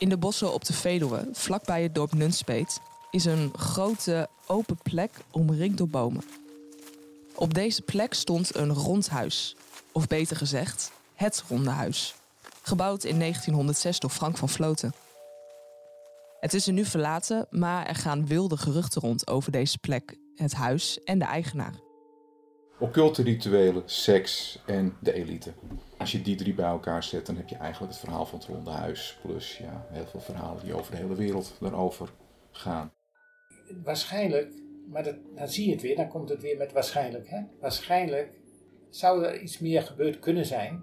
In de bossen op de Veluwe, vlakbij het dorp Nunspeet, is een grote open plek omringd door bomen. Op deze plek stond een rond huis, of beter gezegd, het Ronde Huis, gebouwd in 1906 door Frank van Vloten. Het is er nu verlaten, maar er gaan wilde geruchten rond over deze plek, het huis en de eigenaar. Occulte rituelen, seks en de elite. Als je die drie bij elkaar zet, dan heb je eigenlijk het verhaal van het ronde huis. Plus ja, heel veel verhalen die over de hele wereld daarover gaan. Waarschijnlijk, maar dat, dan zie je het weer, dan komt het weer met waarschijnlijk. Hè? Waarschijnlijk zou er iets meer gebeurd kunnen zijn,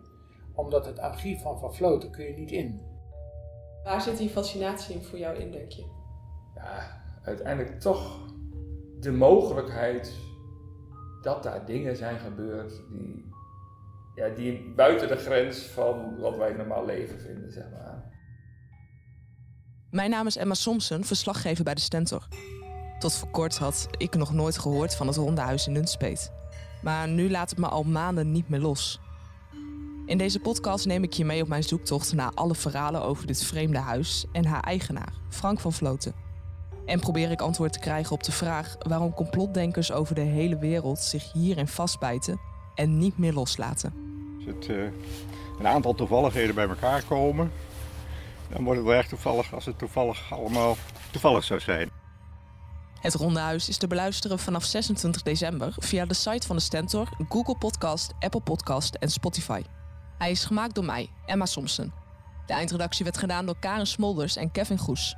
omdat het archief van Van Vloten kun je niet in. Waar zit die fascinatie in voor jou in, denk je? Ja, uiteindelijk toch de mogelijkheid dat daar dingen zijn gebeurd die, ja, die buiten de grens van wat wij normaal leven vinden, zeg maar. Mijn naam is Emma Somsen, verslaggever bij de Stentor. Tot voor kort had ik nog nooit gehoord van het Ronde Huis in Nunspeet. Maar nu laat het me al maanden niet meer los. In deze podcast neem ik je mee op mijn zoektocht naar alle verhalen over dit vreemde huis en haar eigenaar, Frank van Vloten. En probeer ik antwoord te krijgen op de vraag waarom complotdenkers over de hele wereld zich hierin vastbijten en niet meer loslaten. Als het, uh, een aantal toevalligheden bij elkaar komen, dan wordt het wel echt toevallig als het toevallig allemaal toevallig zou zijn. Het Ronde Huis is te beluisteren vanaf 26 december via de site van de Stentor, Google Podcast, Apple Podcast en Spotify. Hij is gemaakt door mij, Emma Somsen. De eindredactie werd gedaan door Karen Smolders en Kevin Goes.